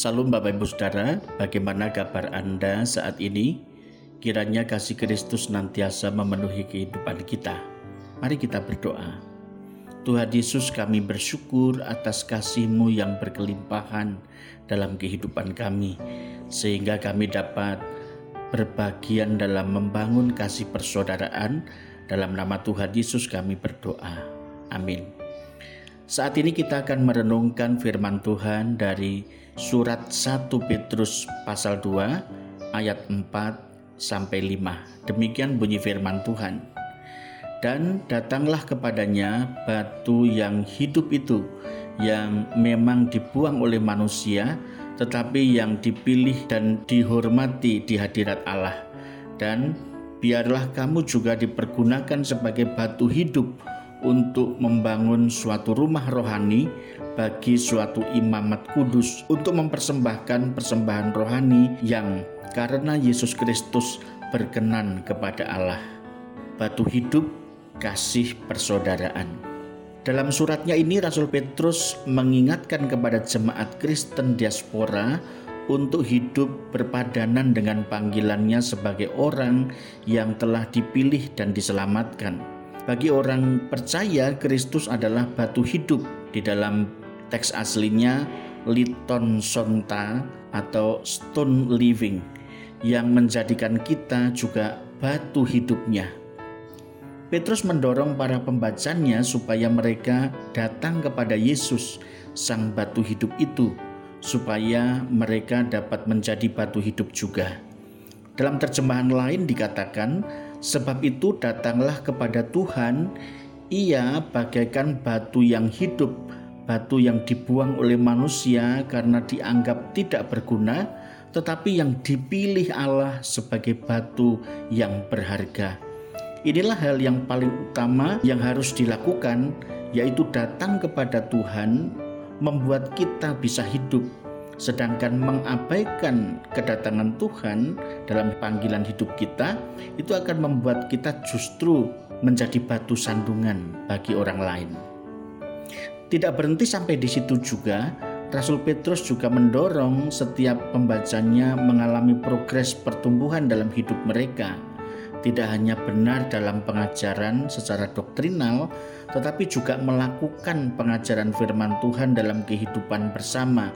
Salam Bapak Ibu Saudara, bagaimana kabar Anda saat ini? Kiranya kasih Kristus nantiasa memenuhi kehidupan kita. Mari kita berdoa. Tuhan Yesus kami bersyukur atas kasih-Mu yang berkelimpahan dalam kehidupan kami. Sehingga kami dapat berbagian dalam membangun kasih persaudaraan. Dalam nama Tuhan Yesus kami berdoa. Amin. Saat ini kita akan merenungkan firman Tuhan dari surat 1 Petrus pasal 2 ayat 4 sampai 5. Demikian bunyi firman Tuhan. Dan datanglah kepadanya batu yang hidup itu yang memang dibuang oleh manusia tetapi yang dipilih dan dihormati di hadirat Allah. Dan biarlah kamu juga dipergunakan sebagai batu hidup untuk membangun suatu rumah rohani bagi suatu imamat kudus untuk mempersembahkan persembahan rohani yang karena Yesus Kristus berkenan kepada Allah. Batu hidup kasih persaudaraan. Dalam suratnya ini Rasul Petrus mengingatkan kepada jemaat Kristen diaspora untuk hidup berpadanan dengan panggilannya sebagai orang yang telah dipilih dan diselamatkan bagi orang percaya, Kristus adalah batu hidup. Di dalam teks aslinya, liton sonta atau stone living yang menjadikan kita juga batu hidupnya. Petrus mendorong para pembacanya supaya mereka datang kepada Yesus, sang batu hidup itu, supaya mereka dapat menjadi batu hidup juga. Dalam terjemahan lain dikatakan, Sebab itu datanglah kepada Tuhan, ia bagaikan batu yang hidup, batu yang dibuang oleh manusia karena dianggap tidak berguna, tetapi yang dipilih Allah sebagai batu yang berharga. Inilah hal yang paling utama yang harus dilakukan, yaitu datang kepada Tuhan, membuat kita bisa hidup sedangkan mengabaikan kedatangan Tuhan dalam panggilan hidup kita itu akan membuat kita justru menjadi batu sandungan bagi orang lain. Tidak berhenti sampai di situ juga, Rasul Petrus juga mendorong setiap pembacanya mengalami progres pertumbuhan dalam hidup mereka. Tidak hanya benar dalam pengajaran secara doktrinal, tetapi juga melakukan pengajaran firman Tuhan dalam kehidupan bersama,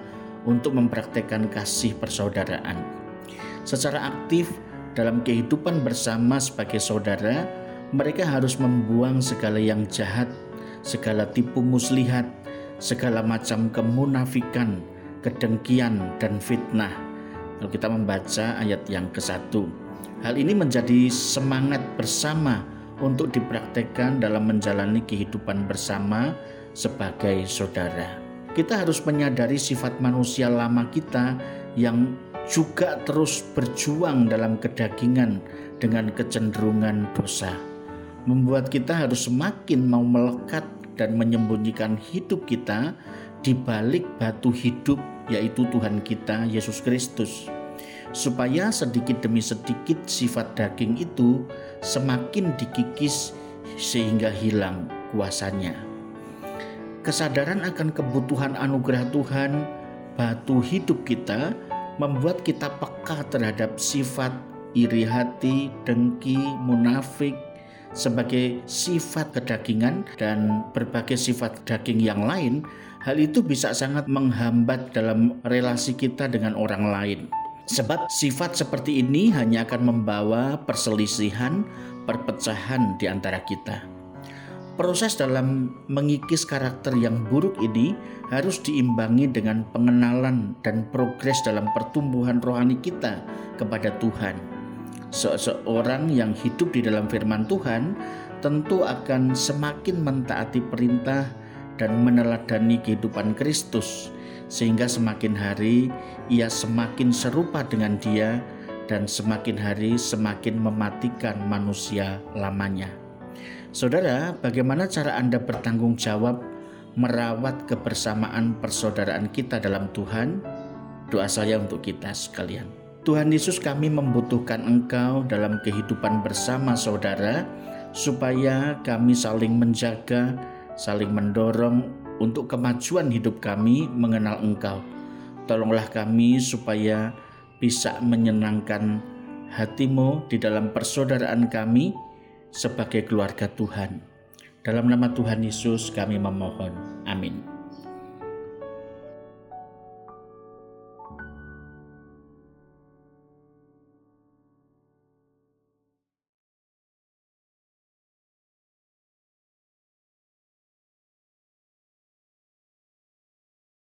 untuk mempraktekkan kasih persaudaraan. Secara aktif dalam kehidupan bersama sebagai saudara, mereka harus membuang segala yang jahat, segala tipu muslihat, segala macam kemunafikan, kedengkian, dan fitnah. Kalau kita membaca ayat yang ke-1, hal ini menjadi semangat bersama untuk dipraktekkan dalam menjalani kehidupan bersama sebagai saudara kita harus menyadari sifat manusia lama kita yang juga terus berjuang dalam kedagingan dengan kecenderungan dosa. Membuat kita harus semakin mau melekat dan menyembunyikan hidup kita di balik batu hidup yaitu Tuhan kita Yesus Kristus. Supaya sedikit demi sedikit sifat daging itu semakin dikikis sehingga hilang kuasanya. Kesadaran akan kebutuhan anugerah Tuhan, batu hidup kita, membuat kita peka terhadap sifat iri hati, dengki, munafik, sebagai sifat kedagingan dan berbagai sifat daging yang lain, hal itu bisa sangat menghambat dalam relasi kita dengan orang lain. Sebab sifat seperti ini hanya akan membawa perselisihan, perpecahan di antara kita. Proses dalam mengikis karakter yang buruk ini harus diimbangi dengan pengenalan dan progres dalam pertumbuhan rohani kita kepada Tuhan. Seseorang yang hidup di dalam firman Tuhan tentu akan semakin mentaati perintah dan meneladani kehidupan Kristus, sehingga semakin hari ia semakin serupa dengan Dia, dan semakin hari semakin mematikan manusia lamanya. Saudara, bagaimana cara Anda bertanggung jawab merawat kebersamaan persaudaraan kita dalam Tuhan? Doa saya untuk kita sekalian. Tuhan Yesus kami membutuhkan Engkau dalam kehidupan bersama saudara supaya kami saling menjaga, saling mendorong untuk kemajuan hidup kami mengenal Engkau. Tolonglah kami supaya bisa menyenangkan hatimu di dalam persaudaraan kami sebagai keluarga Tuhan. Dalam nama Tuhan Yesus kami memohon. Amin.